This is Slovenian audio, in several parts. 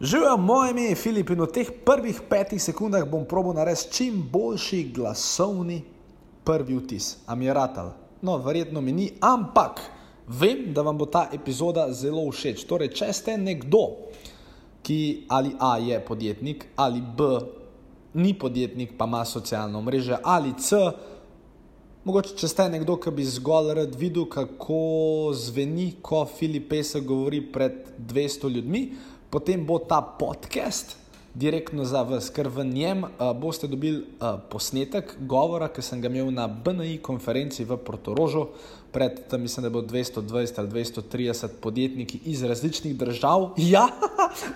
Živijo moje ime, Filip, in v teh prvih petih sekundah bom probil narediti čim boljši glasovni prvi vtis. Am je ratal? No, verjetno mi ni, ampak vem, da vam bo ta epizoda zelo všeč. Torej, če ste nekdo, ki ali A je podjetnik, ali B ni podjetnik, pa ima socialno mrežo, ali C. Mogoče, če ste nekdo, ki bi zgolj rad videl, kako zveni, ko Filip Pesek govori pred 200 ljudmi, potem bo ta podcast direktno za vas, ker v njem uh, boste dobili uh, posnetek govora, ki sem ga imel na BNI konferenci v Portorožu. Pred tem mislim, da bo 220 ali 230 podjetniki iz različnih držav. Ja,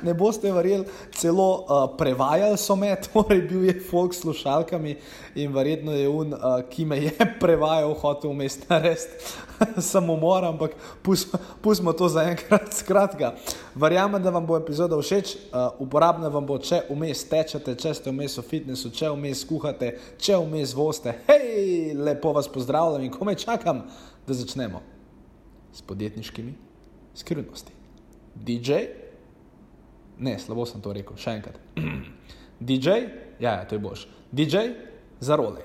ne boste verjeli, celo uh, prevajali so me, torej bil je folk s slušalkami in verjetno je un, uh, ki me je prevajal, hotel umest narediti samomor, ampak pustimo to za enkrat. Skratka, verjamem, da vam bo epizoda všeč, uh, uporabna vam bo, če vmes tečete, če ste vmes v fitnessu, če vmes kuhate, če vmes voste. Hej, lepo vas pozdravljam in kome čakam da začnemo s podjetniškimi skrivnostmi. DJ, ne, slabo sem to rekel, še enkrat. DJ, ja, ja, to je boš. DJ za role.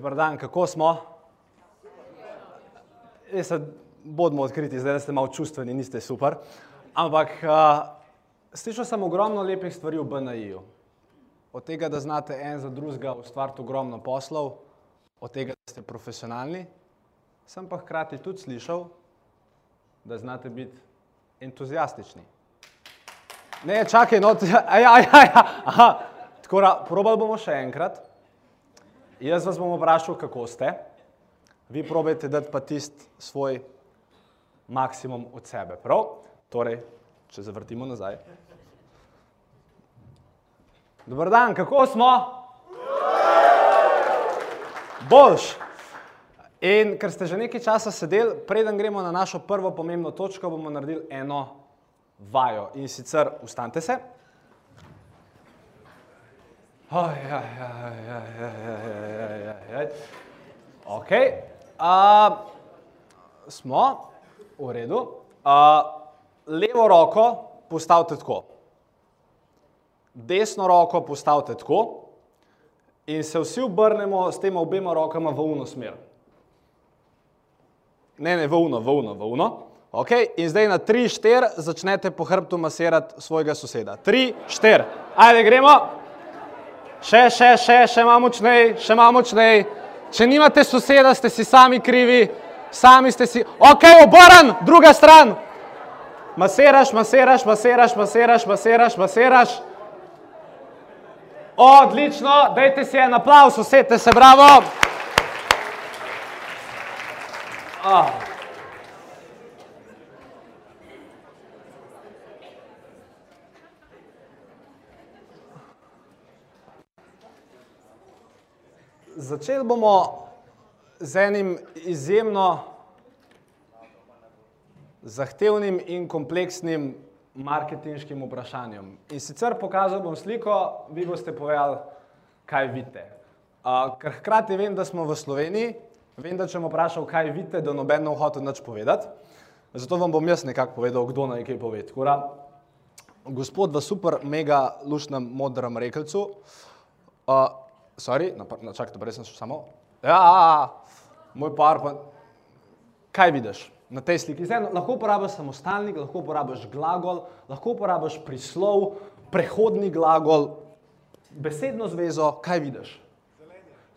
Dobar dan, kako smo? Jaz se bodimo odkriti, zdaj da ste malo čustveni, niste super. Ampak uh, slišal sem ogromno lepih stvari v BNI-ju. Od tega, da znate en za drugega ustvariti ogromno poslov, od tega, da ste profesionalni, sem pa hkrati tudi slišal, da znate biti entuzijastični. Ne, čakaj, no, aj, aj, aj, aha. Tako da, probali bomo še enkrat. Jaz vas bom vprašal, kako ste. Vi probajte dati pa tisti svoj maksimum od sebe. Prav? Torej, če zavrtimo nazaj. Dobar dan, kako smo? Boljš. In ker ste že nekaj časa sedeli, preden gremo na našo prvo pomembno točko, bomo naredili eno vajo. In sicer ustanite se. Oj, oj, oj, oj, oj, Ok, uh, smo v redu. Uh, levo roko postavite tako, desno roko postavite tako in se vsi obrnemo s tema obema rokama v uno smer. Ne, ne, v uno, v uno, v uno. Ok, in zdaj na 3-4 začnete po hrbtu masirati svojega soseda. 3-4, ajde gremo. Še, še, še, še malo močnej, še malo močnej. Če nimate soseda, ste si sami krivi, sami ste si. Ok, oboran, druga stran. Masiraš, masiraš, masiraš, masiraš, masiraš, masiraš. Odlično, dajte si en aplaus, usedite se, bravo. Oh. Začeli bomo z enim izjemno zahtevnim in kompleksnim marketinškim vprašanjem. In sicer pokazal bom sliko, vi boste povedali, kaj vidite. Uh, ker hkrati vem, da smo v Sloveniji, vem, da če bom vprašal, kaj vidite, da noben ne hoče nič povedati. Zato vam bom jaz nekako povedal, kdo naj kaj pove. Kora, gospod v super, mega lušnem modrem rekelcu, uh, sorry, na čakajte, prej sem šel samo. Ja, moj par pa. Kaj vidiš na tej sliki? Zdaj, lahko uporabiš samostalnik, lahko uporabiš glagol, lahko uporabiš prislov, prehodni glagol, besedno zvezo, kaj vidiš?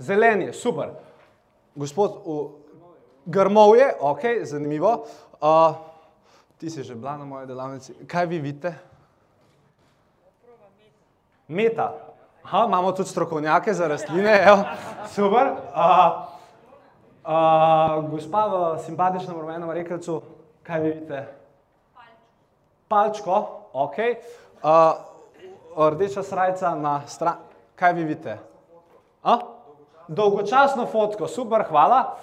Zelenje, super. Gospod, v... grmovje, ok, zanimivo. Uh, Ti si že bila na moji delavnici. Kaj vi vidite? Meta. Aha, imamo tudi strokovnjake za rastline, evo, super. Uh, uh, gospa v simpatičnem rumenem rekelcu, kaj vi vidite? Palčko, ok. Uh, rdeča srajca na stran, kaj vi vidite? A? Dolgočasno fotko, super, hvala.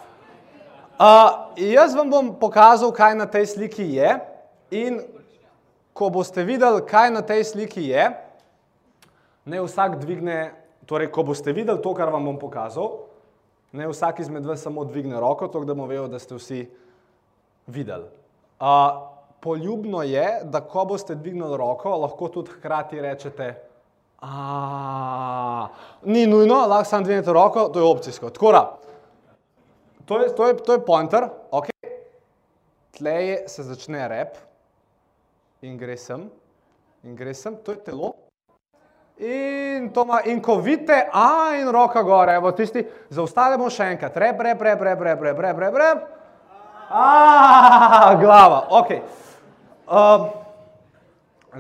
Uh, jaz vam bom pokazal, kaj na tej sliki je in ko boste videli, kaj na tej sliki je, ne vsak dvigne, torej ko boste videli to, kar vam bom pokazal, ne vsak izmed vas samo dvigne roko, tako da bomo vedeli, da ste vsi videli. Uh, poljubno je, da ko boste dvignili roko, lahko tudi hkrati rečete, a, ni nujno, lahko samo dvignete roko, to je opcijsko. Tako da, to je, to je, to je pointer, ok. Tleje se začne rep in gre sem, in gre sem, to je telo. In, to ma, in ko vidite, a in roka gore, evo tisti, zaustavimo še enkrat, rep, rep, rep, rep, rep, rep, rep, rep, rep. A, glava, ok. Um,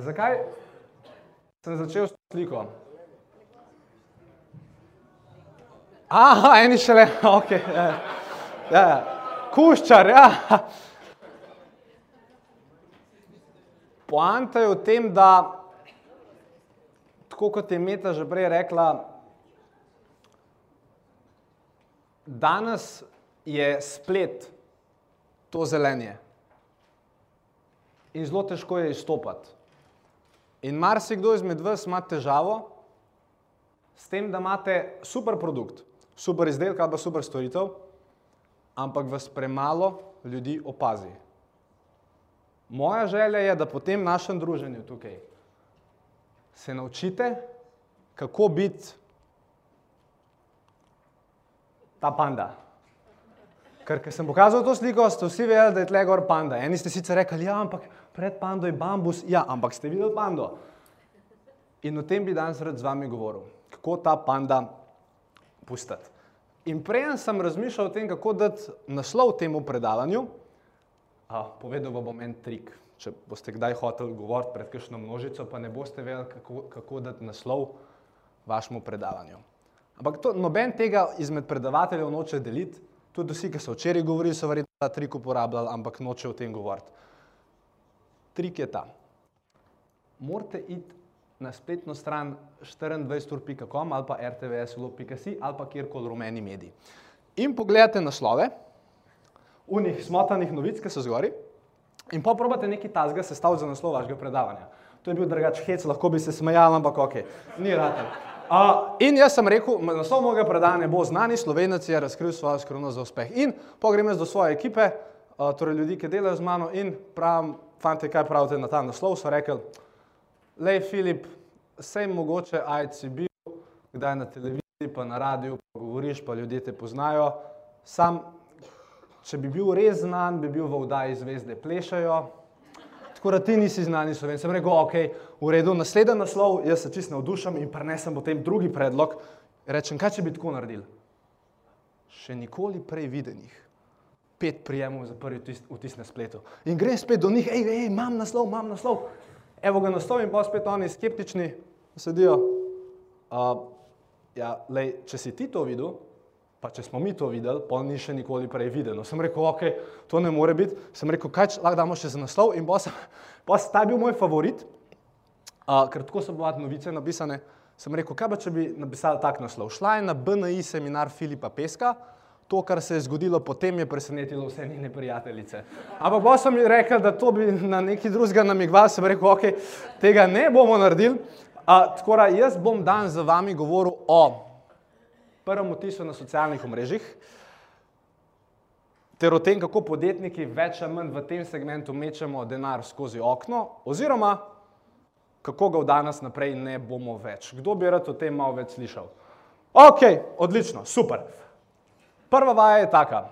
zakaj sem začel s sliko? Aha, eni šele, ok. Ja, ja. Kuščar, ja. Poanta je v tem, da, tako kot je Meta že prej rekla, danes je splet to zelenje. In zelo težko je izstopati. In marsikdo izmed vas ima težavo s tem, da imate super produkt, super izdelek ali pa super storitev, ampak vas premalo ljudi opazi. Moja želja je, da po tem našem druženju tukaj se naučite, kako biti ta panda. Ker, ker sem pokazal to sliko, ste vsi vedeli, da je tle gor panda. Eni ste sicer rekli, ja, ampak pred pando je bambus, ja, ampak ste videli pando. In o tem bi danes rad z vami govoril, kako ta panda pustiti. In prej sem razmišljal o tem, kako dati naslov temu predavanju, a, povedal vam bom en trik. Če boste kdaj hoteli govoriti pred kakšno množico, pa ne boste vedeli, kako, kako dati naslov vašemu predavanju. Ampak to, noben tega izmed predavateljev noče deliti, tudi vsi, ki so včeraj govorili, so verjetno ta trik uporabljali, ampak noče o tem govoriti. Trik je ta. Morate iti na spletno stran 24ur.com ali pa rtvslo.si ali pa kjerkoli rumeni mediji. In pogledate naslove, unih smotanih novic, ki so zgori, in pa probate nekaj tazga sestaviti za naslov vašega predavanja. To je bil drugač hec, lahko bi se smejali, ampak ok, ni rata. Uh, in jaz sem rekel, naslov mojega predavanja bo znani slovenec je razkril svojo skrivnost za uspeh. In pogrem jaz do svoje ekipe, uh, torej ljudi, ki delajo z mano in pravim, fante, kaj pravite na ta naslov, so rekli, lej Filip, sej mogoče ajc si bil, kdaj na televiziji, pa na radiju, pa govoriš, pa ljudje te poznajo, sam če bi bil res znan, bi bil v vdaji zvezde plešajo. Tako da ti nisi znani slovenci. Sem rekel, ok, v redu, naslednji naslov, jaz se čist navdušam in prenesem potem drugi predlog. Rečem, kaj če bi tako naredil? Še nikoli prej videnih. Pet prijemov za prvi vtis, vtis na spletu. In grem spet do njih, hej, hej, imam naslov, imam naslov. Evo ga naslov in pa spet oni skeptični sedijo. Uh, ja, lej, če si ti to videl, Pa če smo mi to videli, pa ni še nikoli prej videno. Sem rekel, ok, to ne more biti. Sem rekel, kaj lahko damo še za naslov in sem, pa ta je bil moj favorit, uh, ker tako so bile novice napisane. Sem rekel, kaj pa če bi napisal tak naslov. Šla je na BNI seminar Filipa Peska, to, kar se je zgodilo potem, je presenetilo vse njene prijateljice. Ampak pa sem ji rekel, da to bi na neki drugega namigval, sem rekel, ok, tega ne bomo naredili. Uh, tako da jaz bom dan z vami govoril o prvem vtisu na socialnih omrežjih, ter o tem, kako podjetniki več ali manj v tem segmentu mečemo denar skozi okno, oziroma kako ga od danes naprej ne bomo več. Kdo bi rad o tem malo več slišal? Ok, odlično, super. Prva vaja je taka.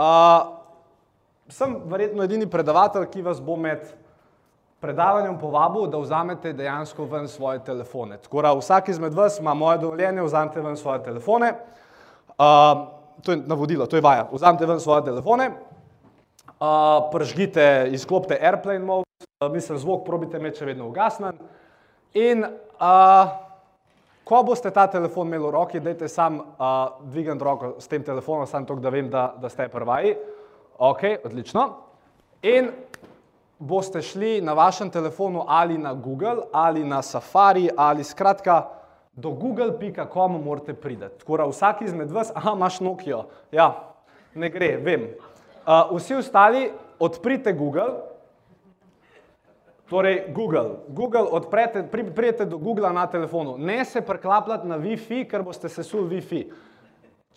Uh, sem verjetno edini predavatelj, ki vas bo med predavanjem povabil, da vzamete dejansko ven svoje telefone. Tako da vsak izmed vas ima moje dovoljenje, vzamete ven svoje telefone. Uh, to je navodilo, to je vaja. Vzamete ven svoje telefone. uh, pržgite, izklopite airplane mode, uh, mislim, zvok probite imeti še vedno ugasnen. In uh, ko boste ta telefon imeli v roki, dajte sam uh, dvigant roko s tem telefonom, samo to, da vem, da, da ste prvaji. Ok, odlično. In boste šli na vašem telefonu ali na Google ali na Safari ali skratka do google.com morate priti. Tako da vsak izmed vas, aha, imaš Nokia. Ja, ne gre, vem. Uh, vsi ostali odprite Google. Torej, Google. Google odprete, pri, prijete do Google na telefonu. Ne se preklapljati na Wi-Fi, ker boste sesuli Wi-Fi.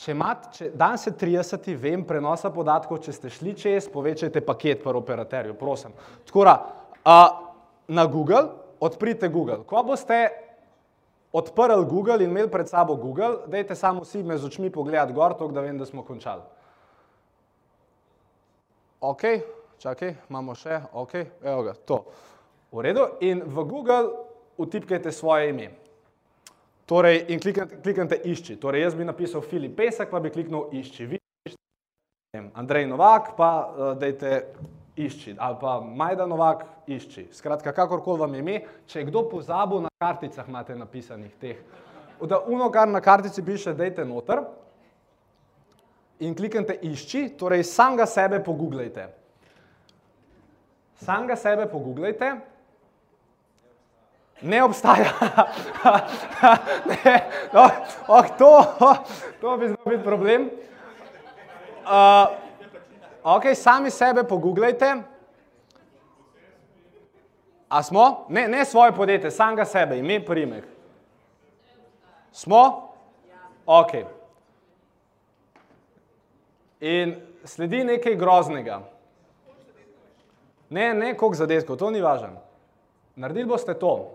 Če imate, če danes je 30. vem prenosa podatkov, če ste šli čez, povečajte paket pri operaterju, prosim. Tako da, na Google, odprite Google. Ko boste odprli Google in imeli pred sabo Google, dajte samo vsi me z očmi pogledati gor, tako da vem, da smo končali. Ok, čakaj, imamo še, ok, evo ga, to. V redu, in v Google utipkajte svoje ime. Torej, in kliknite, kliknite išči. Torej, jaz bi napisal Filip Pesek, pa bi kliknil išči. Vi pišete Andrej Novak, pa uh, dejte išči. Ali pa Majda Novak, išči. Skratka, kakorkoli vam je ime, če kdo pozabil, na karticah imate napisanih teh. Da uno, kar na kartici piše, dejte noter in kliknite išči, torej samega sebe pogooglejte. Samega sebe pogooglejte, ne obstaja. ne, no, oh, to, oh, to bi znal biti problem. Uh, ok, sami sebe pogooglejte. A smo? Ne, ne svoje podjetje, samega sebe, ime, primek. Smo? Ok. In sledi nekaj groznega. Ne, ne, koliko zadetkov, to ni važno. Naredili boste to.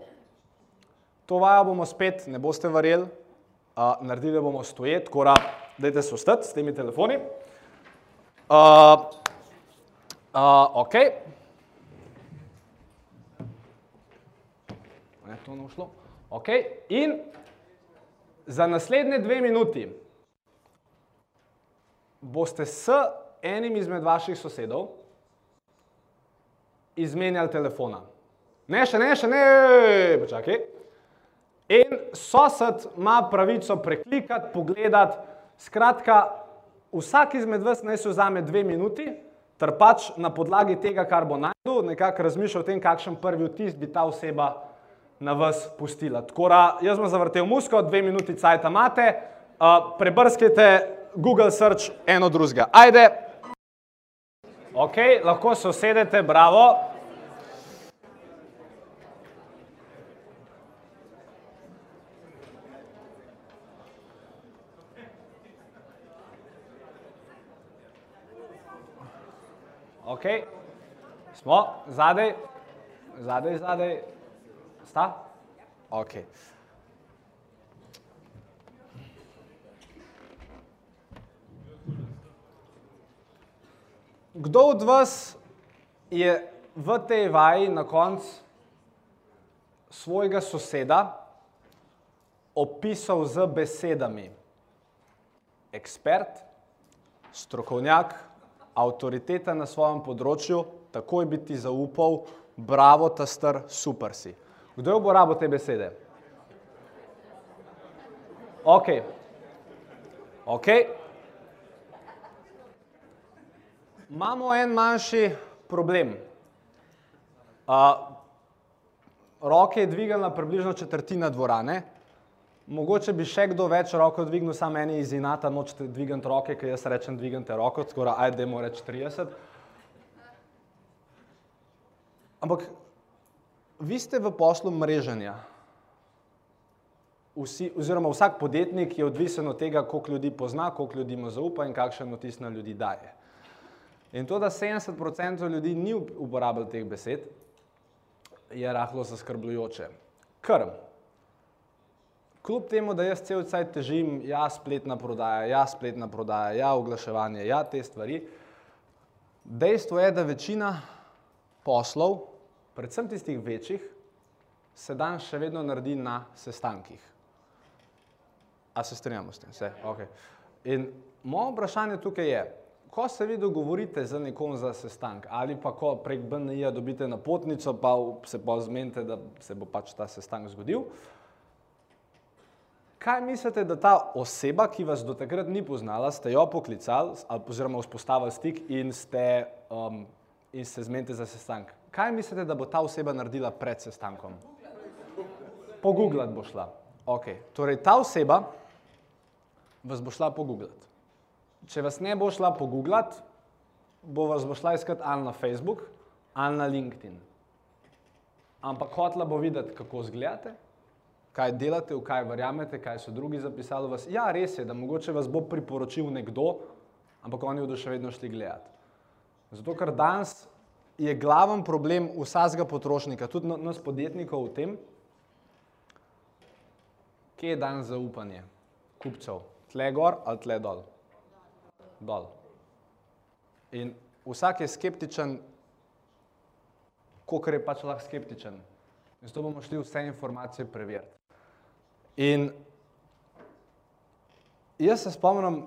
To vajo bomo spet, ne boste verjeli, uh, naredili bomo stojet, tako da dajte se ostati s temi telefoni. Uh, uh, ok. Ne, to ne ušlo. Ok. In za naslednje dve minuti boste s enim izmed vaših sosedov izmenjali telefona. Ne, še ne, še ne, počakaj. In sosed ima pravico preklikati, pogledati. Skratka, vsak izmed vas naj se vzame dve minuti, ter pač na podlagi tega, kar bo najdel, nekako razmišlja o tem, kakšen prvi vtis bi ta oseba na vas pustila. Tako da, jaz sem zavrtel musko, dve minuti cajta imate, uh, prebrskajte Google search eno drugega. Ajde. Ok, lahko se usedete, bravo. Ok, smo, zadaj, zadaj, zadaj, sta? Ok. Kdo od vas je v tej vaji na koncu svojega soseda opisal z besedami? Ekspert, strokovnjak, avtoriteta na svojem področju, takoj bi ti zaupal, bravo, ta star, super si. Kdo je uporabil te besede? Ok. Ok. Imamo en manjši problem. Uh, roke je dvigala približno četrtina dvorane. Mogoče bi še kdo več roko dvignil, samo meni iz inata nočete dvigati roke, ker jaz rečem dvigante roko, skoraj ajde, dajmo reči 30. Ampak vi ste v poslu mreženja. Vsi, oziroma vsak podjetnik je odvisen od tega, koliko ljudi pozna, koliko ljudi mu zaupa in kakšen vtis na ljudi daje. In to, da 70% ljudi ni uporabljalo teh besed, je rahlo zaskrbljujoče. Ker, kljub temu, da jaz cel cajt težim, ja, spletna prodaja, ja, spletna prodaja, ja, oglaševanje, ja, te stvari, dejstvo je, da večina poslov, predvsem tistih večjih, se dan še vedno naredi na sestankih. A se strinjamo s tem? Vse? Okay. In moje vprašanje tukaj je, ko se vi dogovorite z nekom za sestank ali pa ko prek BNI-ja dobite napotnico, pa se pa zmenite, da se bo pač ta sestank zgodil. Kaj mislite, da ta oseba, ki vas do takrat ni poznala, ste jo poklicali ali oziroma vzpostavili stik in ste, um, in se zmenite za sestank? Kaj mislite, da bo ta oseba naredila pred sestankom? Pogooglati bo šla. Okay. Torej, ta oseba vas bo šla pogooglati. Če vas ne bo šla pogooglati, bo vas bo šla iskati ali na Facebook ali na LinkedIn. Ampak hotla bo videti, kako izgledate, kaj delate, v kaj verjamete, kaj so drugi zapisali o vas. Ja, res je, da mogoče vas bo priporočil nekdo, ampak oni bodo še vedno šli gledati. Zato, ker danes je glaven problem vsakega potrošnika, tudi na- nas podjetnikov v tem, kje je danes zaupanje kupcev, tle gor ali tle dol. Dol. In vsak je skeptičen, kolikor je pač lahko skeptičen. In zato bomo šli vse informacije preveriti. In jaz se spomnim,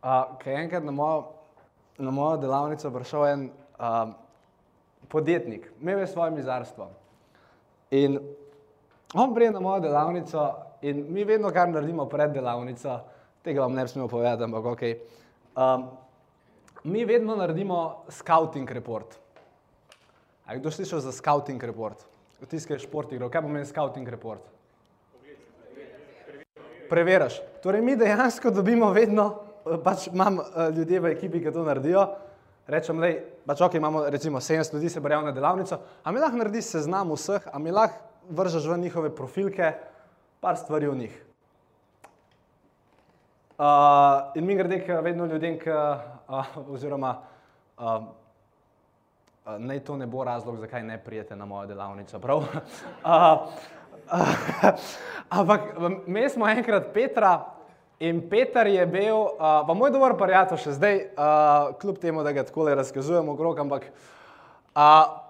uh, ko je enkrat na mojo, na mojo delavnico prišel en uh, podjetnik, imel je svoje mizarstvo. In on pride na mojo delavnico in mi vedno, kar naredimo pred delavnico, tega vam ne smel povedati, ampak ok. Um, mi vedno naredimo scouting report. A je kdo slišal za scouting report? Tiskaj šport igral. Kaj pomeni scouting report? Preveriš. Torej, mi dejansko dobimo vedno, eh, pač imam eh, ljudje v ekipi, ki to naredijo. Rečem, da pač ok, imamo recimo 700 ljudi, se prijavijo na delavnico, a mi lahko narediš seznam vseh, a mi lahko vržeš v njihove profilke, par stvari o njih. Uh, in mi grede, k vedno ljudem, k, uh, oziroma uh, Uh, naj to ne bo razlog, zakaj ne prijete na mojo delavnico. Prav? Uh, uh, ampak mi smo enkrat Petra in Peter je bil, uh, pa moj dober prijatelj še zdaj, uh, kljub temu, da ga tako le razkazujemo okrog, ampak uh,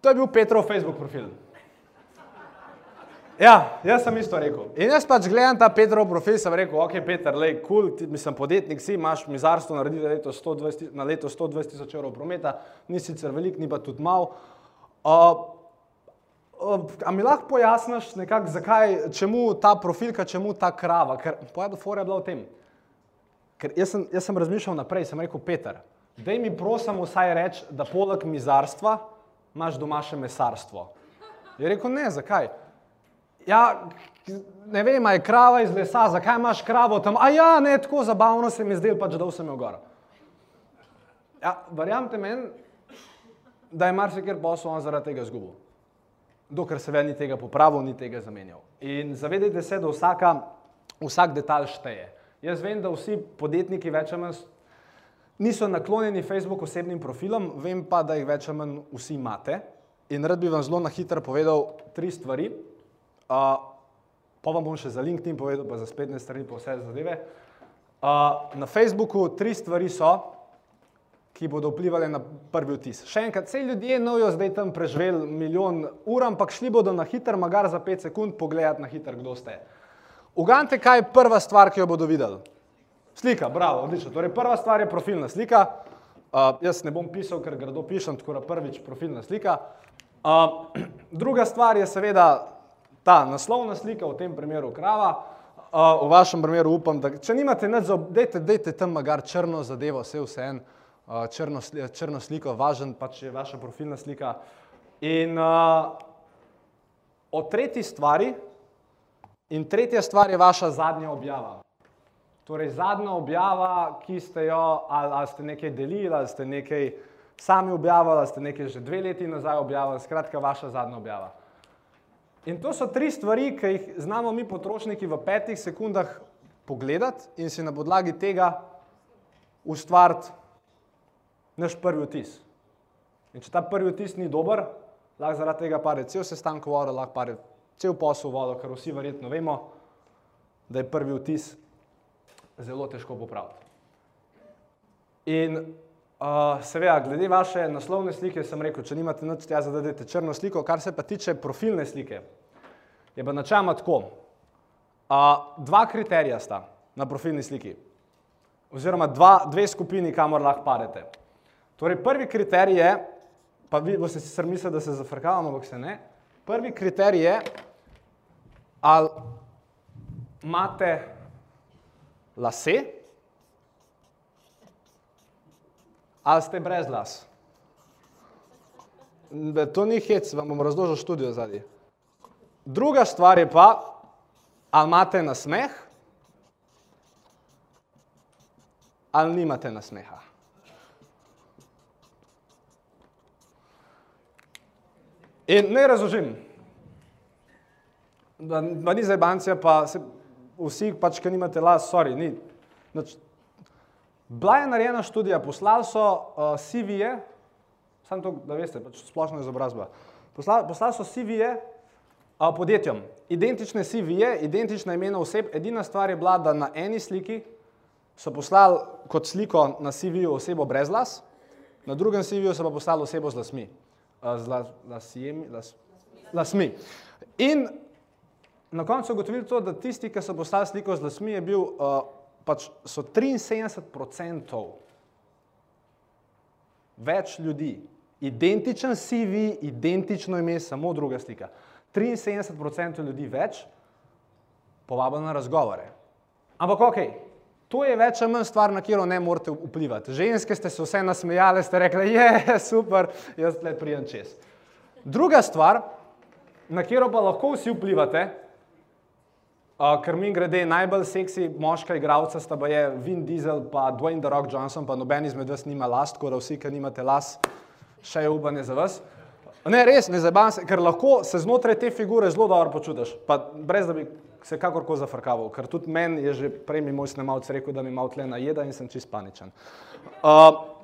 to je bil Petrov Facebook profil. Ja, jaz sem isto rekel. In jaz pač gledam ta Petrov profil, sem rekel, ok, Peter, lej, kul, cool, mislim, podjetnik si, imaš mizarstvo, naredi na leto 120 na leto 120 tisoč evrov prometa, ni sicer velik, ni pa tudi mal. Uh, a mi lahko pojasniš nekako, zakaj, čemu ta profilka, čemu ta krava? Ker pojem, fora je bila v tem. Ker jaz sem, jaz sem razmišljal naprej, sem rekel, Peter, daj mi prosim vsaj reči, da poleg mizarstva imaš doma še mesarstvo. Je rekel, ne, zakaj? Ja, ne vem, je krava iz lesa, zakaj imaš kravo tam? A ja, ne, tako zabavno se mi zdelo, pač da sem jo gor. Ja, verjamete meni, da je marsikaj posel on zaradi tega izgubil. Dokler se ve ni tega popravil, ni tega zamenjal. In zavedajte se, da vsaka, vsak detalj šteje. Jaz vem, da vsi podjetniki več ali manj niso naklonjeni Facebook osebnim profilom, vem pa, da jih več ali manj vsi imate. In rad bi vam zelo na hitro povedal tri stvari. Uh, pa vam bom še za LinkedIn povedal, pa za spletne strani, pa vse zadeve. Uh, na Facebooku tri stvari so, ki bodo vplivali na prvi vtis. Še enkrat, vse ljudje nojo zdaj tam preživeli milijon ur, ampak šli bodo na hiter, magar za 5 sekund pogledati na hiter, kdo ste. Ugante, kaj je prva stvar, ki jo bodo videli? Slika, bravo, odlično. Torej, prva stvar je profilna slika. Uh, jaz ne bom pisal, ker grdo pišem, tako da prvič profilna slika. Uh, druga stvar je seveda ta naslovna slika, v tem primeru krava. Uh, v vašem primeru upam, da če nimate nič za, dejte, dejte tam magar črno zadevo, vse vse en, uh, črno, črno sliko, važen pač je vaša profilna slika. In uh, o tretji stvari, in tretja stvar je vaša zadnja objava. Torej, zadnja objava, ki ste jo, ali, ali ste nekaj delili, ali ste nekaj sami objavili, ali ste nekaj že dve leti nazaj objavili, skratka, vaša zadnja objava. In to so tri stvari, ki jih znamo mi potrošniki v petih sekundah pogledati in si na podlagi tega ustvariti naš prvi vtis. In če ta prvi vtis ni dober, lahko zaradi tega pade cel sestanek vodo, lahko pade cel posel vodo, ker vsi verjetno vemo, da je prvi vtis zelo težko popraviti. In uh, seveda, glede vaše naslovne slike, sem rekel, če nimate nič tja, zadajte črno sliko, kar se pa tiče profilne slike, je pa načeloma tako. Uh, dva kriterija sta na profilni sliki. oziroma dva, dve skupini, kamor lahko padete. Torej, prvi kriterij je, pa vi boste sicer mislili, da se zafrkavamo, ampak se ne. Prvi kriterij je, ali imate lase, ali ste brez las. Be, To ni hec, vam bom razložil študijo zadnji. Druga stvar je pa, ali imate nasmeh, ali nimate nasmeha. In ne razložim, da, da ni zajbancija, pa se, vsi, pač, ki nimate las, sorry, ni. Nač, bila je narejena študija, poslali so uh, CV-je, samo to, da veste, pač splošna izobrazba. Poslali, poslali so CV-je uh, podjetjem, identične CV-je, identična imena oseb, edina stvar je bila, da na eni sliki so poslali kot sliko na CV-ju osebo brez las, na drugem CV-ju so pa poslali osebo z lasmi. Z las, lasjemi, las, lasmi. In na koncu so ugotovili to, da tisti, ki so poslali sliko z lasmi, je bil, uh, pač so 73% več ljudi, identičen CV, identično ime, samo druga slika. 73% ljudi več povabilo na razgovore. Ampak ok, to je več ali manj stvar, na katero ne morete vplivati. Ženske ste se vse nasmejale, ste rekli, je super, jaz tle prijem čez. Druga stvar, na katero pa lahko vsi vplivate, Uh, ker mi grede najbolj seksi moška igralca sta pa je Vin Diesel pa Dwayne The Rock Johnson, pa noben izmed vas nima las, tako da vsi, ki nimate las, še je upanje za vas. Ne, res, ne zabavam se, ker lahko se znotraj te figure zelo dobro počutiš, pa brez da bi se kakorkoli zafrkaval, ker tudi meni je že prej mi moj snemalc rekel, da mi malo tle najeda in sem čist paničen. Uh,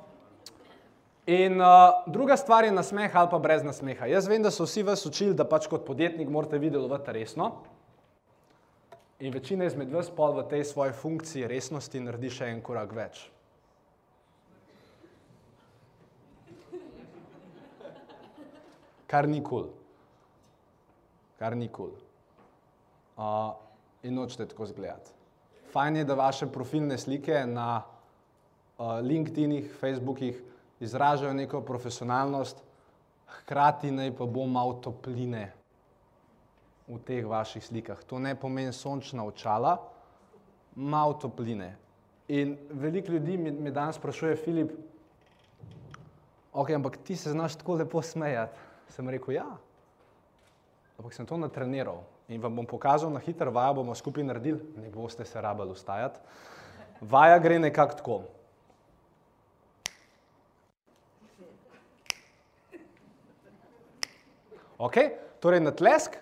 In uh, druga stvar je nasmeh ali pa brez nasmeha. Jaz vem, da so vsi vas učili, da pač kot podjetnik morate videti delovati resno. In večina izmed vas pol v tej svoji funkciji resnosti naredi še en korak več. Kar ni kul. Cool. Kar ni kul. Cool. Uh, in nočete tako zgledati. Fajn je, da vaše profilne slike na uh, LinkedInih, Facebookih izražajo neko profesionalnost, hkrati naj pa bo malo topline v teh vaših slikah. To ne pomeni sončna očala, malo topline. In veliko ljudi mi danes sprašuje, Filip, ok, ampak ti se znaš tako lepo smejati. Sem rekel, ja, ampak sem to natreniral in vam bom pokazal na hitro vajo, bomo skupaj naredili, ne boste se rabali ustajati. Vaja gre nekako tako. Ok, torej na tlesk,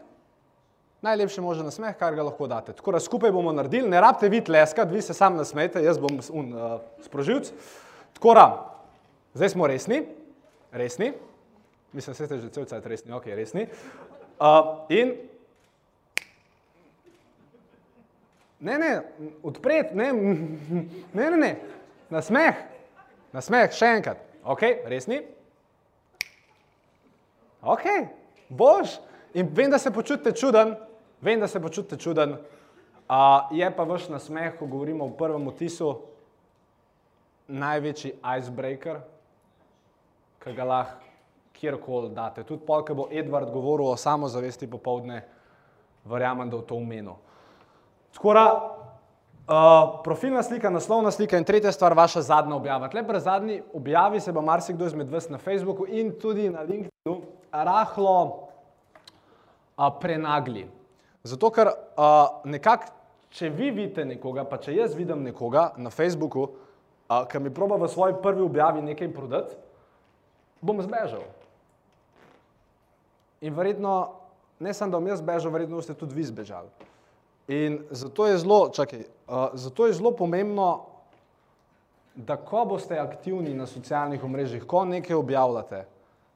najlepši možen nasmeh, kar ga lahko date. Tako da skupaj bomo naredili, ne rabite vi tleskati, vi se sam nasmejte, jaz bom uh, sprožilc. Tako da, zdaj smo resni, resni, mislim, da ste že cel cel cel resni, ok, resni. Uh, in ne, ne, odpret, ne, ne, ne, ne, nasmeh, nasmeh, še enkrat, ok, resni. Ok, bož. In vem, da se počutite čuden, vem, da se počutite čuden. Uh, je pa vaš nasmeh, ko govorimo o prvem otisu, največji icebreaker, ki ga lahko kjerkoli date. Tudi pol, ko bo Edward govoril o samozavesti popovdne, verjamem, da v to umenil. Skora, uh, profilna slika, naslovna slika in tretja stvar, vaša zadnja objava. Tle pri zadnji objavi se bo marsikdo izmed vas na Facebooku in tudi na LinkedInu rahlo uh, prenagli. Zato, ker uh, nekako, če vi vidite nekoga, pa če jaz vidim nekoga na Facebooku, uh, ki mi proba v svoji prvi objavi nekaj prodati, bom zbežal. In verjetno, ne samo da bom jaz zbežal, verjetno boste tudi vi zbežali. In zato je zelo, čakaj, uh, zato je zelo pomembno, da ko boste aktivni na socialnih omrežjih, ko nekaj objavljate,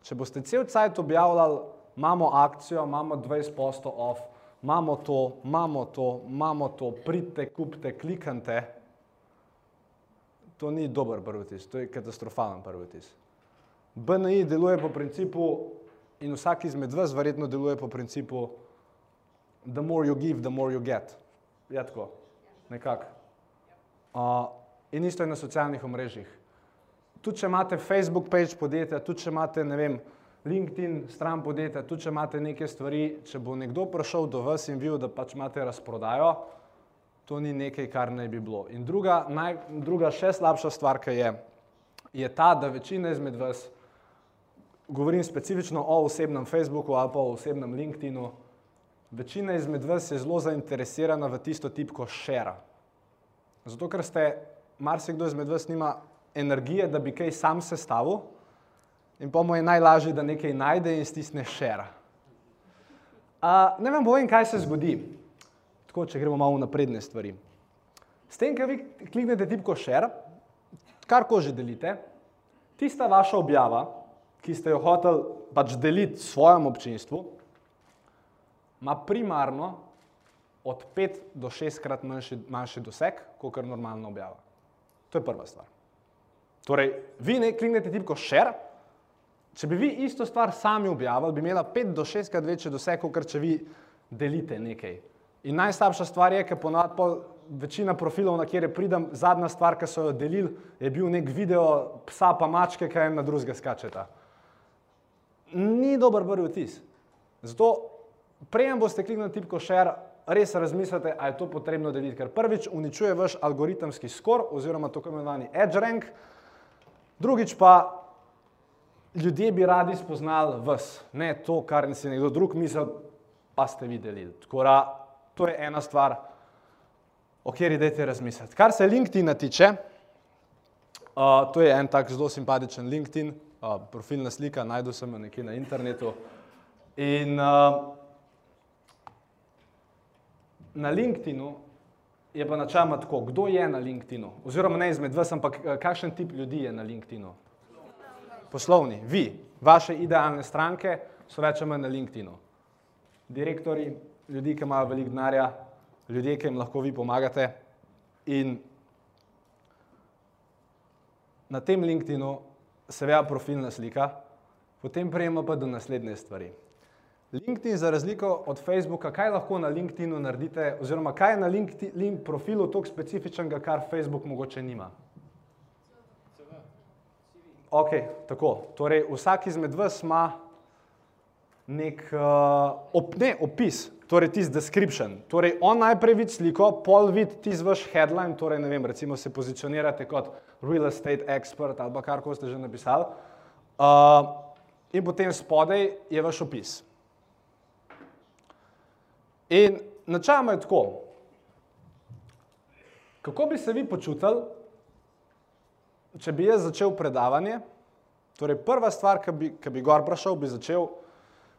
če boste cel cajt objavljali, imamo akcijo, imamo 20% off, imamo to, imamo to, imamo to, pridite, kupite, klikante, to ni dober prvi vtis, to je katastrofalen prvi vtis. BNI deluje po principu in vsak izmed vas verjetno deluje po principu the more you give, the more you get. Je tako, nekako. Uh, In isto je na socialnih omrežjih. Tudi če imate Facebook page podjetja, tudi če imate, ne vem, LinkedIn stran podjetja, tudi če imate neke stvari, če bo nekdo prišel do vas in videl, da pač imate razprodajo, to ni nekaj, kar naj bi bilo. In druga, naj, druga še slabša stvar, ki je, je ta, da večina izmed vas, govorim specifično o osebnem Facebooku ali pa o osebnem LinkedInu, večina izmed vas je zelo zainteresirana v tisto tipko share. Zato, ker ste, marsikdo izmed vas nima energije, da bi kaj sam sestavil in pa mu je najlažje, da nekaj najde in stisne share. Uh, ne vem, povem, kaj se zgodi. Tako, če gremo malo v napredne stvari. S tem, ko vi kliknete tipko share, kar ko že delite, tista vaša objava, ki ste jo hotel pač deliti svojemu občinstvu, ima primarno od 5 do 6 krat manjši, manjši doseg, kot kar normalna objava. To je prva stvar. Torej, vi ne kliknete tipko share, če bi vi isto stvar sami objavili, bi imela 5 do 6 krat večji doseg, kot če vi delite nekaj. In najslabša stvar je, ker ponad pol večina profilov, na kjer pridem, zadnja stvar, ki so jo delili, je bil nek video psa pa mačke, ki en na drugega skačeta. Ni dober prvi vtis. Zato, prejem boste kliknili tipko share, res razmislite, ali je to potrebno deliti, ker prvič uničuje vaš algoritemski skor oziroma tako imenovani edge rank, drugič pa ljudje bi radi spoznali vas, ne to, kar si nekdo drug misel, pa ste videli. Tako da, to je ena stvar, o kateri dajte razmisliti. Kar se LinkedIna tiče, uh, to je en tak zelo simpatičen LinkedIn, uh, profilna slika, najdu sem jo nekje na internetu. In uh, na LinkedInu je pa načeloma tako, kdo je na LinkedInu, oziroma ne izmed vas, ampak kakšen tip ljudi je na LinkedInu. Poslovni, vi, vaše idealne stranke so več ali manj na LinkedInu. Direktori, ljudi, ki imajo veliko denarja, ljudje, ki jim lahko vi pomagate. In na tem LinkedInu se veja profilna slika, potem prejemo pa do naslednje stvari. LinkedIn, za razliko od Facebooka, kaj lahko na LinkedInu naredite, oziroma kaj je na LinkedIn profilu tako specifičnega, kar Facebook mogoče nima. Ok, tako. Torej, vsak izmed vas ima nek uh, op, ne, opis, torej tisti description. Torej, on najprej vidi sliko, pol vidi tisti vaš headline, torej ne vem, recimo se pozicionirate kot real estate expert ali kar koli ste že napisali. Uh, in potem spodaj je vaš opis. In načeloma je tako. Kako bi se vi počutili, če bi jaz začel predavanje? Torej, prva stvar, ki bi, bi gor prišel, bi začel,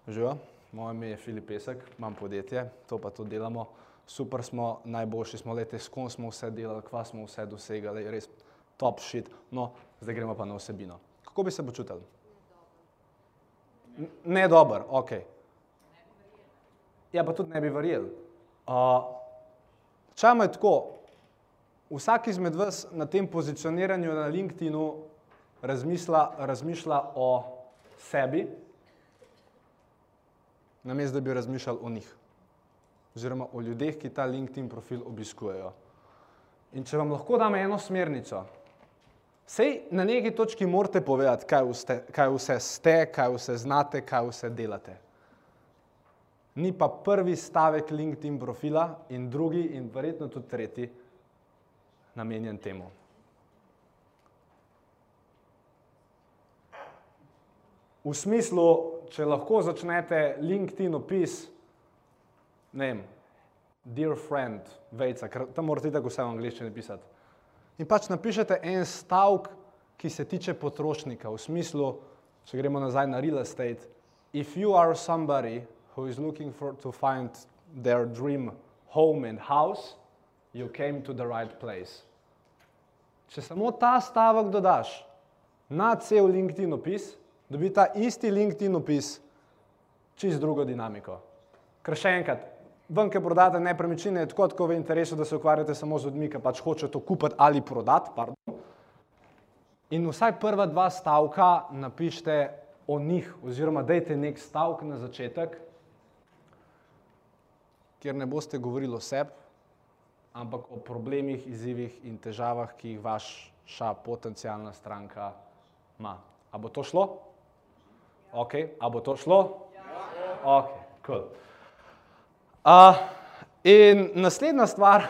že, moje ime je Filip Pesek, imam podjetje, to pa to delamo, super smo, najboljši smo, lete, s kom smo vse delali, kva smo vse dosegali, res top shit. No, zdaj gremo pa na vsebino. Kako bi se počutili? Ne dober, ok. Ja, pa tudi ne bi verjel. Uh, Čemu je tako? Vsak izmed vas na tem pozicioniranju na LinkedInu razmišlja, o sebi, namesto da bi razmišljali o njih, oziroma o ljudeh, ki ta LinkedIn profil obiskujejo. In če vam lahko dam eno smernico, sej na neki točki morate povedati, kaj, vste, kaj vse ste, kaj vse znate, kaj vse delate. Ni pa prvi stavek LinkedIn profila in drugi in verjetno tudi tretji namenjen temu. V smislu, če lahko začnete LinkedIn opis, ne vem, dear friend, vejca, ker tam morate tako vse v angliščini pisati. In pač napišete en stavek, ki se tiče potrošnika, v smislu, če gremo nazaj na real estate, if you are somebody who is looking for to find their dream home and house, you came to the right place. Če samo ta stavek dodaš na cel LinkedIn opis, dobi ta isti LinkedIn opis čist drugo dinamiko. Ker še enkrat, ven, ki prodate nepremičnine, je tako, tako v interesu, da se ukvarjate samo z ljudmi, ki pač hočejo to kupiti ali prodati. Pardon. In vsaj prva dva stavka napišite o njih, oziroma dajte nek stavek na začetek, kjer ne boste govorili o sebi, ampak o problemih, izzivih in težavah, ki jih vaša potencijalna stranka ima. A bo to šlo? Ok, a bo to šlo? Ok, cool. Uh, in naslednja stvar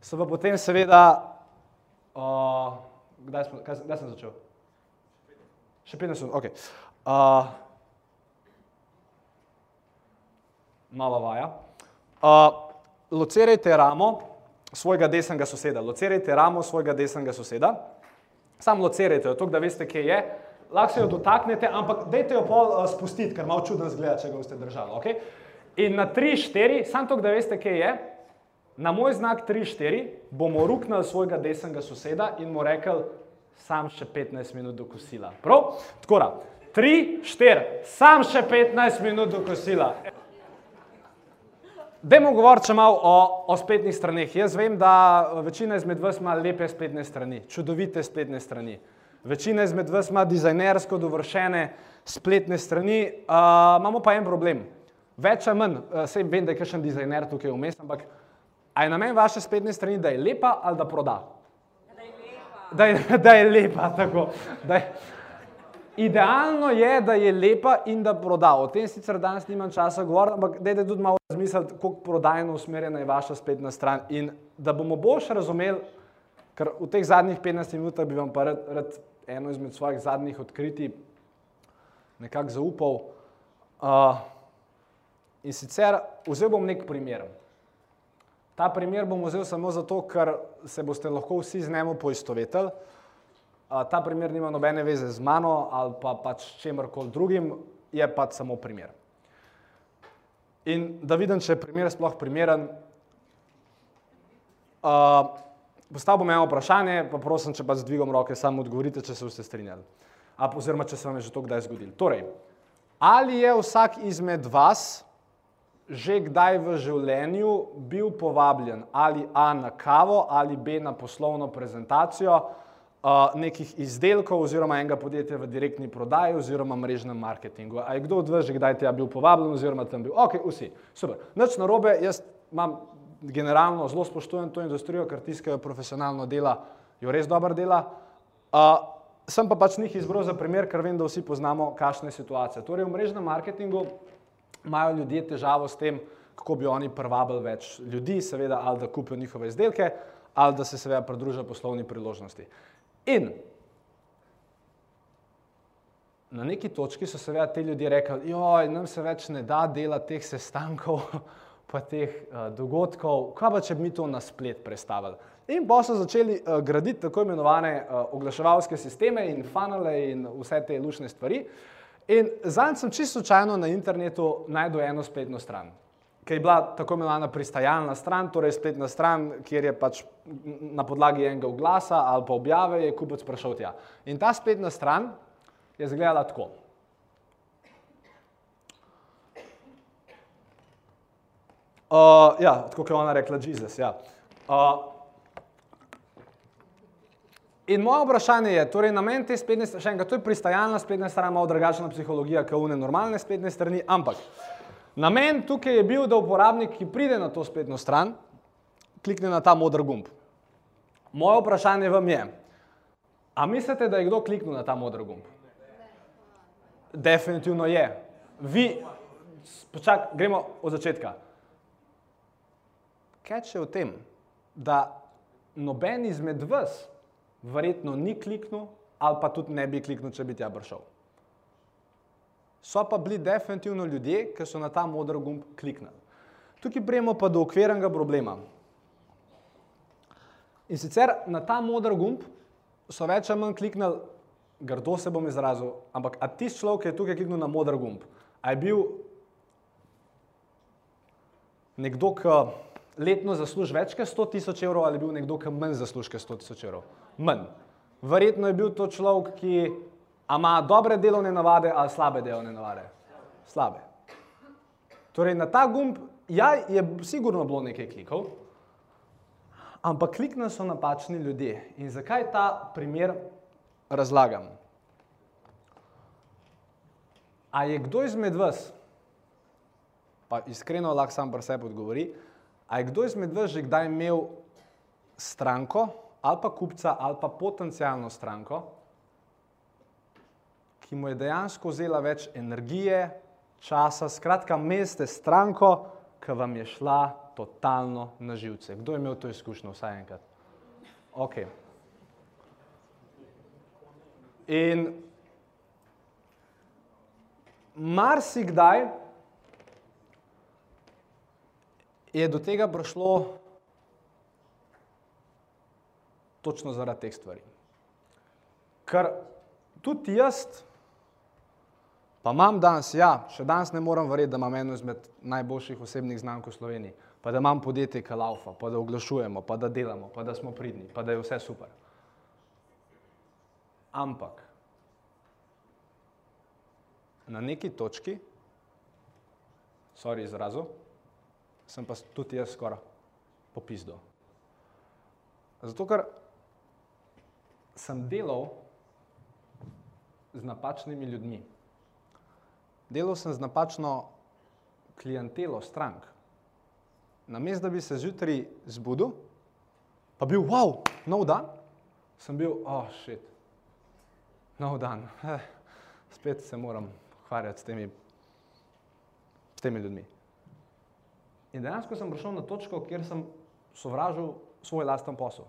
so pa potem seveda, uh, kdaj, smo, kaj, kdaj sem začel? Še 15 sekund, ok. Uh, nova vaja. Uh, locirajte ramo svojega desnega soseda. Locirajte ramo svojega desnega soseda. Sam locirajte jo, tako da veste, kje je. Lahko se jo dotaknete, ampak dajte jo pol uh, spustiti, ker malo čudno zgleda, če ga boste držali. Okay? In na 3-4, sam to, da veste, kje je, na moj znak 3-4 bomo ruknili svojega desnega soseda in mu rekli, sam še 15 minut do kosila. Prav? Tako da, 3-4, sam še 15 minut do kosila. Dajmo govoriti še malo o, o spletnih straneh. Jaz vem, da večina izmed vas ima lepe spletne strani, čudovite spletne strani. Večina izmed vas ima dizajnersko dovršene spletne strani, uh, imamo pa en problem. Več ali manj, uh, sej vem, da je kakšen dizajner tukaj vmes, ampak a je namen vaše spletne strani, da je lepa ali da proda? Da je lepa. Da je, da je lepa, tako. Da je, Idealno je, da je lepa in da proda. O tem sicer danes nimam časa govoriti, ampak dajte tudi malo razmisliti, koliko prodajno usmerjena je vaša spletna stran. In da bomo boljše razumeli, ker v teh zadnjih 15 minutah bi vam pa rad, rad eno izmed svojih zadnjih odkritij nekako zaupal. Uh, in sicer vzel bom nek primer. Ta primer bom vzel samo zato, ker se boste lahko vsi z njemu poistovetili ta primer nima nobene veze z mano ali pa pač čemorkoli drugim, je pač samo primer. In da vidim, če je primer sploh primeren, uh, postavil bom eno vprašanje, pa prosim, če pa z dvigom roke samo odgovorite, če se boste strinjali. A, oziroma, če se vam je že to kdaj zgodilo. Torej, ali je vsak izmed vas že kdaj v življenju bil povabljen ali A na kavo ali B na poslovno prezentacijo, nekih izdelkov oziroma enega podjetja v direktni prodaji oziroma mrežnem marketingu. A je kdo od vas že kdaj tja bil povabljen oziroma tam bil? Ok, vsi, super. Nič narobe, jaz imam generalno zelo spoštujem to industrijo, ker tiskajo profesionalno dela, jo res dobro dela. Uh, sem pa pač njih izbral za primer, ker vem, da vsi poznamo, kakšna je situacija. Torej, v mrežnem marketingu imajo ljudje težavo s tem, kako bi oni privabili več ljudi, seveda, ali da kupijo njihove izdelke, ali da se seveda pridružijo poslovni priložnosti. In na neki točki so seveda ti ljudje rekli, joj, nam se več ne da dela teh sestankov, pa teh uh, dogodkov, kaj pa če bi mi to na splet predstavili. In pa so začeli uh, graditi tako imenovane uh, oglaševalske sisteme in funnele in vse te lušne stvari. In zanj sem čisto slučajno na internetu najdel eno spletno stran ki je bila tako imenovana pristajalna stran, torej spletna stran, kjer je pač na podlagi enega oglasa ali pa objave je kupec prišel tja. In ta spletna stran je izgledala tako. Uh, ja, tako kot je ona rekla, Jezus. Ja. Uh, in moje vprašanje je, torej namen te spletne strani, še enkrat, to je pristajalna spletna stran, malo drugačna psihologija, kot une normalne spletne strani, ampak Namen tukaj je bil, da uporabnik, ki pride na to spletno stran, klikne na ta modri gumb. Moje vprašanje vam je, a mislite, da je kdo kliknil na ta modri gumb? Definitivno je. Vi, počak, gremo od začetka. Keč je v tem, da noben izmed vas verjetno ni kliknil ali pa tudi ne bi kliknil, če bi tja prišel so pa bili definitivno ljudje, ki so na ta modri gumb kliknili. Tukaj prijemo pa do okvirnega problema. In sicer na ta modri gumb so več ali manj kliknili, grdo se bom izrazil, ampak a tisti človek, ki je tukaj kliknil na modri gumb, a je bil nekdo, ki letno zasluži več kot 100 tisoč evrov ali je bil nekdo, ki manj zasluži kot 100 tisoč evrov? Manj. Verjetno je bil to človek, ki A ima dobre delovne navade ali slabe delovne navade? Slabe. Torej, na ta gumb ja, je sigurno bilo nekaj klikov, ampak kliknili so napačni ljudje. In zakaj ta primer razlagam? A je kdo izmed vas, pa iskreno lahko sam pri sebi odgovori, a je kdo izmed vas že kdaj imel stranko ali pa kupca ali pa potencijalno stranko, ki mu je dejansko vzela več energije, časa, skratka, meste stranko, ki vam je šla totalno na živce. Kdo je imel to izkušnjo vsaj enkrat? Ok. In marsikdaj je do tega prišlo točno zaradi teh stvari. Ker tudi jaz, pa imam danes, ja, še danes ne morem verjeti, da imam eno izmed najboljših osebnih znamk v Sloveniji, pa da imam podjetje Kalaufa, pa da oglašujemo, pa da delamo, pa da smo pridni, pa da je vse super. Ampak na neki točki, sorry izrazu, sem pa tudi jaz skoraj popizdal. Zato, ker sem delal z napačnimi ljudmi. Delal sem z napačno klientelo strank. Namesto, da bi se zjutraj zbudil, pa bil, wow, nov dan, sem bil, oh, šit, nov dan, eh, spet se moram ukvarjati s temi, s temi ljudmi. In dejansko sem prišel na točko, kjer sem sovražil svoj lasten posel.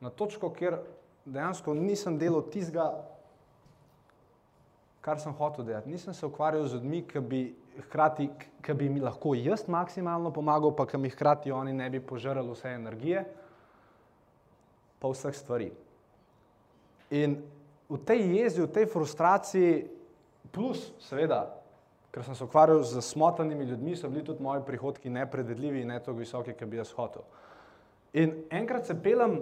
Na točko, kjer dejansko nisem delal tistega, kar sem hotel delati. Nisem se ukvarjal z ljudmi, ki bi, hkrati, ki bi mi lahko jaz maksimalno pomagal, pa ki mi hkrati oni ne bi požrli vse energije, pa vseh stvari. In v tej jezi, v tej frustraciji, plus, seveda, ker sem se ukvarjal z smotanimi ljudmi, so bili tudi moji prihodki nepredvidljivi in ne tako visoki, kot bi jaz hotel. In enkrat se pelem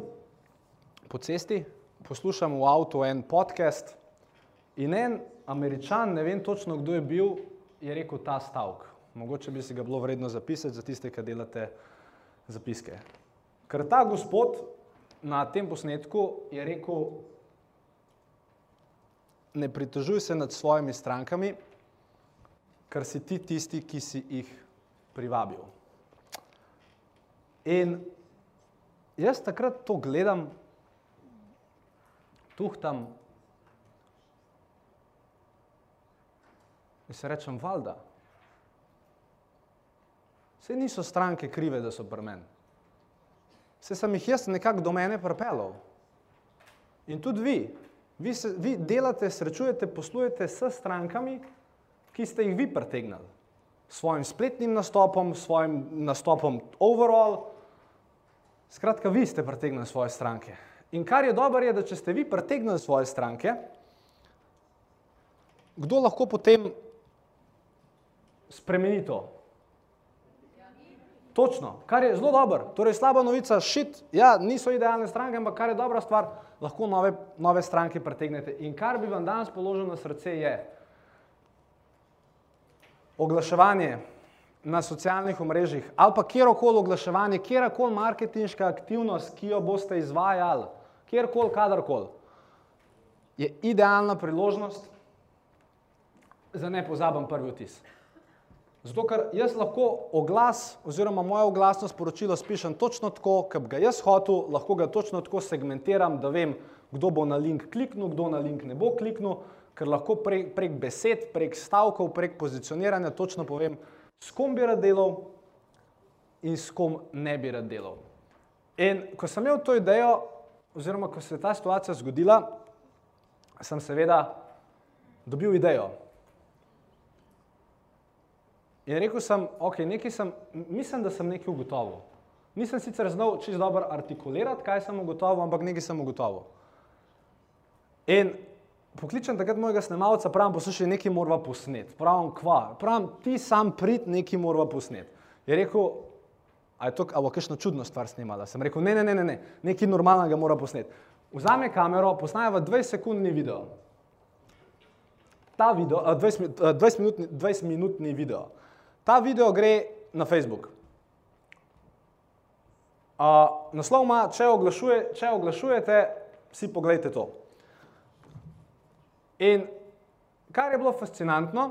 po cesti, poslušam v avtu en podcast in en američan, ne vem točno kdo je bil, je rekel ta stavek. Mogoče bi si ga bilo vredno zapisati za tiste, ki delate zapiske. Ker ta gospod na tem posnetku je rekel, ne pritožuj se nad svojimi strankami, ker si ti tisti, ki si jih privabil. In jaz takrat to gledam, tuhtam se rečem, valjda. Vse niso stranke krive, da so pri meni. Vse sem jih jaz nekako do mene pripeljal. In tudi vi, Vi, se, vi delate, srečujete, poslujete s strankami, ki ste jih vi pritegnili. S svojim spletnim nastopom, s svojim nastopom overall. Skratka, vi ste pritegnili svoje stranke. In kar je dobro, je, da če ste vi pritegnili svoje stranke, kdo lahko potem spremeni to? Točno, kar je zelo dobro. Torej, slaba novica, šit, ja, niso idealne stranke, ampak kar je dobra stvar, lahko nove, nove stranke pritegnete. In kar bi vam danes položil na srce je oglaševanje na socialnih omrežjih ali pa kjerkoli oglaševanje, kjerkoli marketinška aktivnost, ki jo boste izvajali, kjerkoli, kadarkoli, je idealna priložnost za nepozaben prvi vtis. Zato, ker jaz lahko oglas oziroma moje oglasno sporočilo spišem točno tako, kot bi ga jaz hotel, lahko ga točno tako segmentiram, da vem, kdo bo na link kliknil, kdo na link ne bo kliknil, ker lahko prek, prek besed, prek stavkov, prek pozicioniranja točno povem, s kom bi rad delal in s kom ne bi rad delal. In ko sem imel to idejo, oziroma ko se je ta situacija zgodila, sem seveda dobil idejo. In rekel sem, ok, nekaj sem, mislim, da sem nekaj ugotovil. Nisem sicer znal čisto dobro artikulirati, kaj sem ugotovil, ampak nekaj sem ugotovil. In pokličem takrat mojega snemalca, pravim, poslušaj, nekaj morava posnet. Pravim, kva, pravim, ti sam prid, nekaj morava posnet. Je rekel, a je to, a bo kakšno čudno stvar snimala? Sem rekel, ne, ne, ne, ne, ne, nekaj normalnega mora posnet. Vzame kamero, posnaja 20 sekundni video. Ta video, 20, 20, minutni, 20 minutni video. Ta video gre na Facebook. Uh, naslov ima, če, oglašuje, če oglašujete, si pogledajte to. In kar je bilo fascinantno,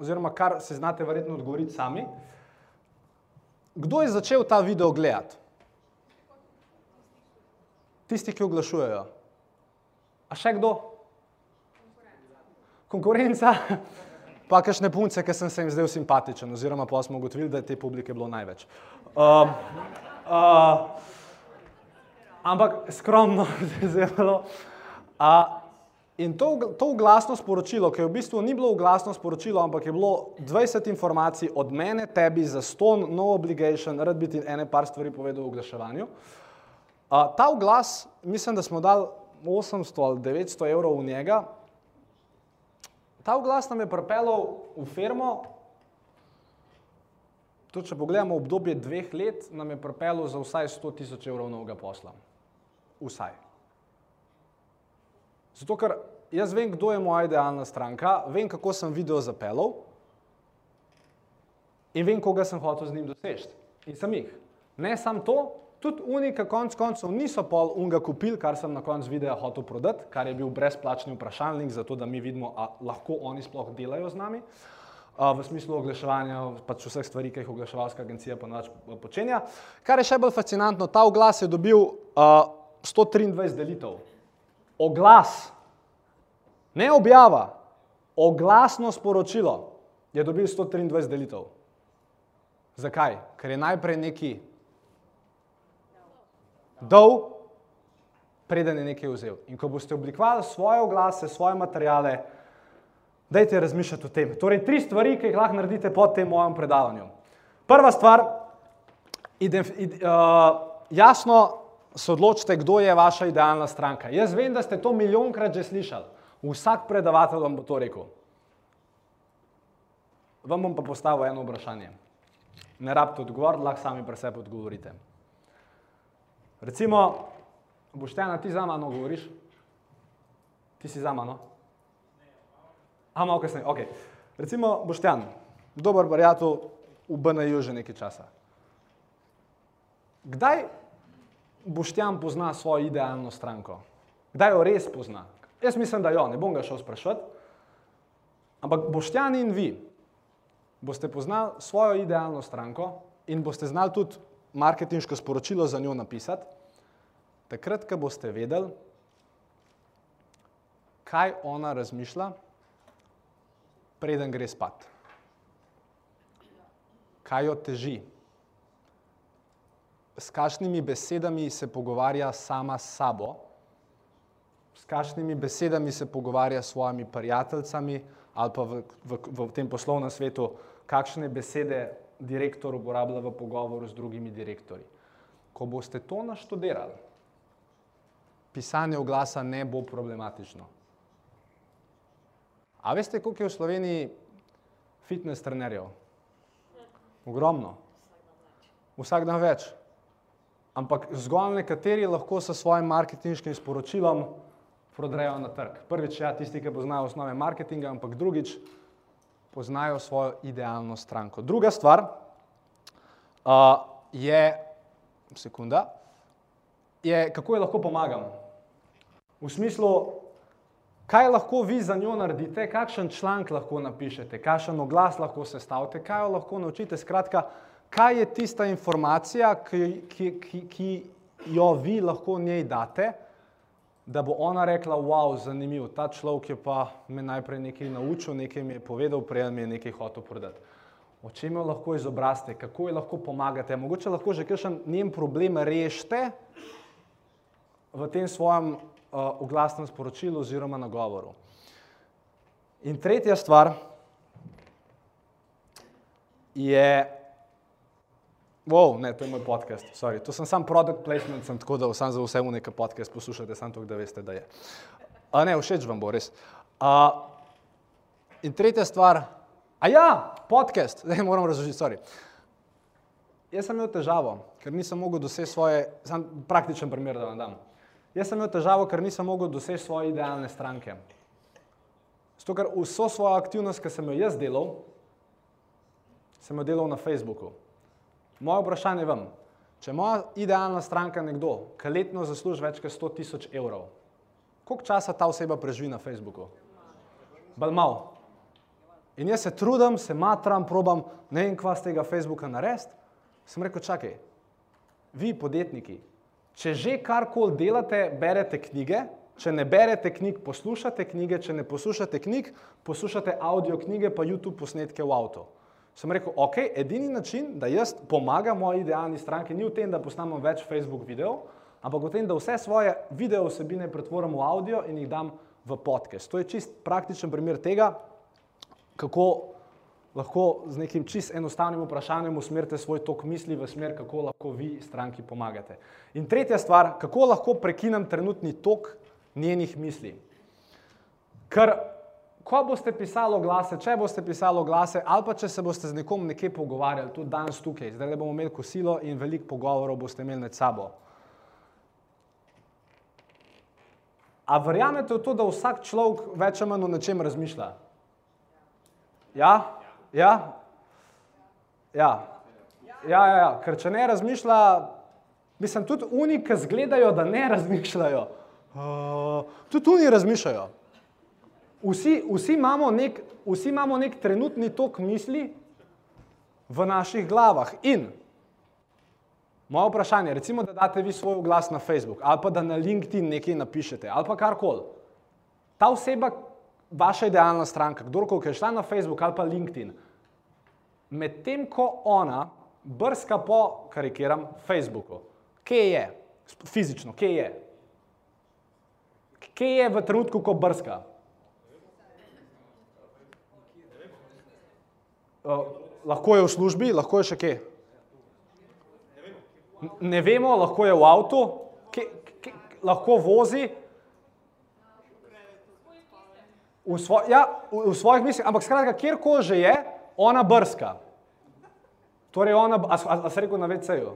oziroma kar se znate verjetno odgovoriti sami, kdo je začel ta video gledati? Tisti, ki oglašujejo. A še kdo? Konkurenca. Pa kakšne punce, ki sem se jim zdel simpatičen, oziroma pa smo ugotovili, da je te publike bilo največ. Um, uh, ampak skromno, zelo. Uh, in to, to glasno sporočilo, ki je v bistvu ni bilo glasno sporočilo, ampak je bilo 20 informacij od mene, tebi za ston, no obligation, rad bi ti ene par stvari povedal o oglaševanju. Uh, ta glas, mislim, da smo dali 800 ali 900 evrov v njega. Ta glas nam je pripeljal v firmo, tudi če pogledamo obdobje dveh let, nam je pripeljal za vsaj 100 tisoč evrov novega posla. Vsaj. Zato, ker jaz vem, kdo je moja idealna stranka, vem, kako sem video zapeljal in vem, koga sem hotel z njim doseči. In sem jih. Ne samo to, tudi unika konc koncev niso pol unga kupili, kar sem na koncu videa hotel prodati, kar je bil brezplačni vprašalnik, zato da mi vidimo, a lahko oni sploh delajo z nami. V smislu oglaševanja, pač vseh stvari, ki jih oglaševalska agencija ponoči počenja. Kar je še bolj fascinantno, ta oglas je dobil uh, 123 delitev. Oglas, ne objava, oglasno sporočilo je dobil 123 delitev. Zakaj? Ker je najprej neki dol, preden je nekaj vzel. In ko boste oblikovali svoje oglase, svoje materijale, dajte razmišljati o tem. Torej, tri stvari, ki jih lahko naredite po tem mojem predavanju. Prva stvar, ide, ide, uh, jasno se odločite, kdo je vaša idealna stranka. Jaz vem, da ste to milijonkrat že slišali. Vsak predavatelj vam bo to rekel. Vam bom pa postavil eno vprašanje. Ne rabite odgovoriti, lahko sami pri sebi odgovorite. Recimo, Boštjana, ti za mano govoriš? Ti si za mano? A, malo kasneje, ok. Recimo, Boštjan, dober prijatelj v BNJ že nekaj časa. Kdaj Boštjan pozna svojo idealno stranko? Kdaj jo res pozna? Jaz mislim, da jo, ne bom ga šel sprašvati. Ampak Boštjan in vi boste poznali svojo idealno stranko in boste znali tudi marketinško sporočilo za njo napisati, takrat, ko boste vedeli, kaj ona razmišlja, preden gre spat. Kaj jo teži? S kakšnimi besedami se pogovarja sama s sabo, s kakšnimi besedami se pogovarja s svojimi prijateljicami ali pa v, v, v tem poslovnem svetu, kakšne besede direktor uporablja v pogovoru z drugimi direktorji. Ko boste to naštudirali, pisanje oglasa ne bo problematično. A veste, koliko je v Sloveniji fitness trenerjev? Ogromno. Vsak dan več. Ampak zgolj nekateri lahko s svojim marketinškim sporočilom prodrejo na trg. Prvič, ja, tisti, ki poznajo osnove marketinga, ampak drugič, poznajo svojo idealno stranko. Druga stvar uh, je, sekunda, je, kako jo lahko pomagam. V smislu, kaj lahko vi za njo naredite, kakšen članek lahko napišete, kakšen oglas lahko sestavite, kaj jo lahko naučite. Skratka, kaj je tista informacija, ki, ki, ki, ki jo vi lahko njej date da bo ona rekla, wow, zanimiv, ta človek je pa me najprej nekaj naučil, nekaj mi je povedal, prej mi je nekaj hotel prodati. O čem jo lahko izobrazite, kako jo lahko pomagate, mogoče lahko že kakšen njen problem rešite v tem svojem uh, oglasnem sporočilu oziroma nagovoru. In tretja stvar je Wow, ne, to je moj podcast, sorry. To sem sam product placement, sem tako da sam za vse v nekaj podcast poslušate, samo to, da veste, da je. A ne, všeč vam bo res. A, in tretja stvar, a ja, podcast, zdaj moram razložiti, sorry. Jaz sem imel težavo, ker nisem mogel doseči svoje, sam praktičen primer, da vam dam. Jaz sem imel težavo, ker nisem mogel doseči svoje idealne stranke. Zato, ker vso svojo aktivnost, ki sem jo jaz delal, sem jo delal na Facebooku. Moje vprašanje vam, če moja idealna stranka nekdo, ki letno zasluži več kot 100 tisoč evrov, koliko časa ta oseba preživi na Facebooku? Bal mal. In jaz se trudim, se matram, probam, ne vem, kva z tega Facebooka narediti, Sem rekel, čakaj, vi podjetniki, če že karkoli delate, berete knjige, če ne berete knjig, poslušate knjige, če ne poslušate knjig, poslušate audio knjige, pa YouTube posnetke v avtu. Sem rekel, ok, edini način, da jaz pomagam moji idealni stranki, ni v tem, da posnamem več Facebook videov, ampak v tem, da vse svoje video vsebine pretvorim v audio in jih dam v podcast. To je čist praktičen primer tega, kako lahko z nekim čist enostavnim vprašanjem usmerite svoj tok misli v smer, kako lahko vi stranki pomagate. In tretja stvar, kako lahko prekinem trenutni tok njenih misli. Ker ko boste pisali glase, če boste pisali glase, ali pa če se boste z nekom nekaj pogovarjali, tudi danes tukaj, zdaj le bomo imeli kosilo in veliko pogovorov boste imeli med sabo. A verjamete v to, da vsak človek več ali manj o nečem razmišlja? Ja? Ja? Ja. Ja, ja, ja. Ker če ne razmišlja, mislim, tudi oni, ki zgledajo, da ne razmišljajo, uh, tudi oni razmišljajo. Vsi, vsi, imamo nek, vsi imamo nek trenutni tok misli v naših glavah. In moje vprašanje, recimo, da date vi svoj glas na Facebook ali pa da na LinkedIn nekaj napišete ali pa karkoli. Ta oseba, vaša idealna stranka, kdorkoli je šla na Facebook ali pa LinkedIn, medtem ko ona brska po, karikiram, Facebooku, kje je, fizično, kje je, kje je v trenutku, ko brska. Uh, lahko je v službi, lahko je še kje. Ne vemo, lahko je v avtu, kje, kje, lahko vozi. V, svoj, ja, v, v svojih mislih, ampak skratka, kjerkoli že je, ona brska. Torej, ona, a, a, a se rekel na VC-ju?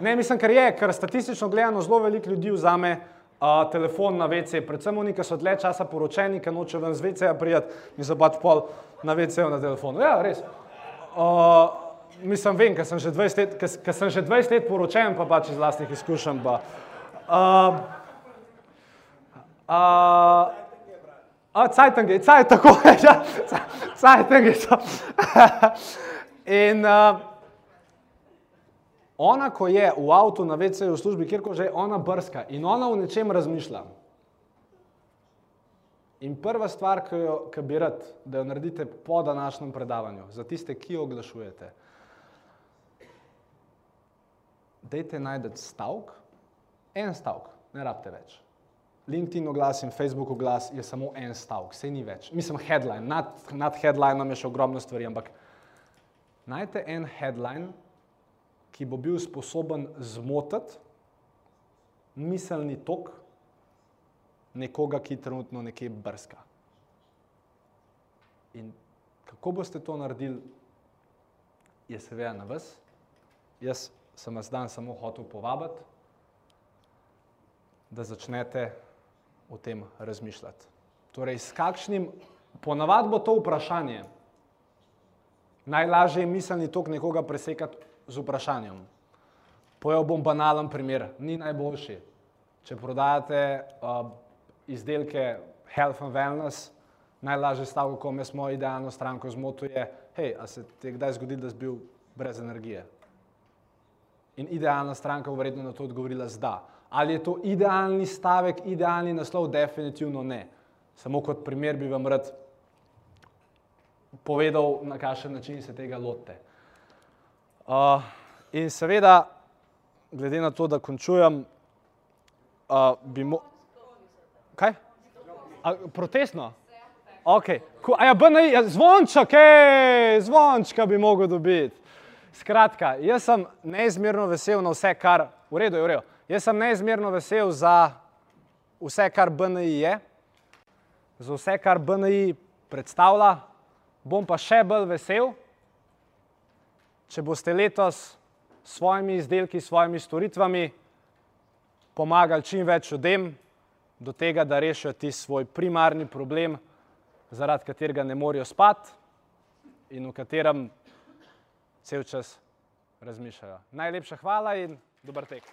Ne, mislim, ker je, ker statistično gledano zelo veliko ljudi vzame uh, telefon na VC, predvsem oni, ki so dlje časa poročeni, ki noče ven z VC-ja prijeti in pač pol na VC-ju na telefonu. Ja, res. Uh, mislim, vem, ker sem, sem že 20 let poročen, pa pač iz vlastnih izkušenj. Pa. Uh, uh, A, Cajtang je, caj, tako je, ja, Cajtang je to. In uh, ona, ko je v avtu, na VC-ju, v službi, kjerkoli že, ona brska in ona v nečem razmišlja. In prva stvar, ki jo bi rad, da jo naredite po današnjem predavanju, za tiste, ki oglašujete, dajte najdete stavek, en stavek, ne rabite več. LinkedIn oglas in Facebook oglas je samo en stavek, vse ni več. Mislim, headline, nad, nad headlinom je še ogromno stvari, ampak najdete en headline, ki bo bil sposoben zmotiti miselni tok nekoga, ki trenutno nekje brska. In kako boste to naredili, je seveda na vas. Jaz sem vas dan samo hotel povabiti, da začnete o tem razmišljati. Torej, s kakšnim, ponavadi bo to vprašanje, najlažje je miselni tok nekoga presekati z vprašanjem. Pojeval bom banalen primer, ni najboljši. Če prodajate uh, izdelke Health and Wellness, najlažje stavko, ko me smo idealno stranko zmotil, je, hej, a se ti je kdaj zgodilo, da si bil brez energije? In idealna stranka bo verjetno na to odgovorila z da. Ali je to idealni stavek, idealni naslov? Definitivno ne. Samo kot primer bi vam rad povedal, na kakšen način se tega lotite. Uh, in seveda, glede na to, da končujem, uh, bi mo... Kaj? A, protestno? Ok. A ja, BNI, ja, zvonček, zvončka bi mogel dobiti. Skratka, jaz sem neizmerno vesel na vse, kar, v redu je, v redu, jaz sem neizmerno vesel za vse, kar BNI je, za vse, kar BNI predstavlja, bom pa še bolj vesel, če boste letos s svojimi izdelki, s svojimi storitvami pomagali čim več ljudem do tega, da rešijo ti svoj primarni problem, zaradi katerega ne morejo spati in v katerem cel čas razmišljajo. Najlepša hvala in dober tek.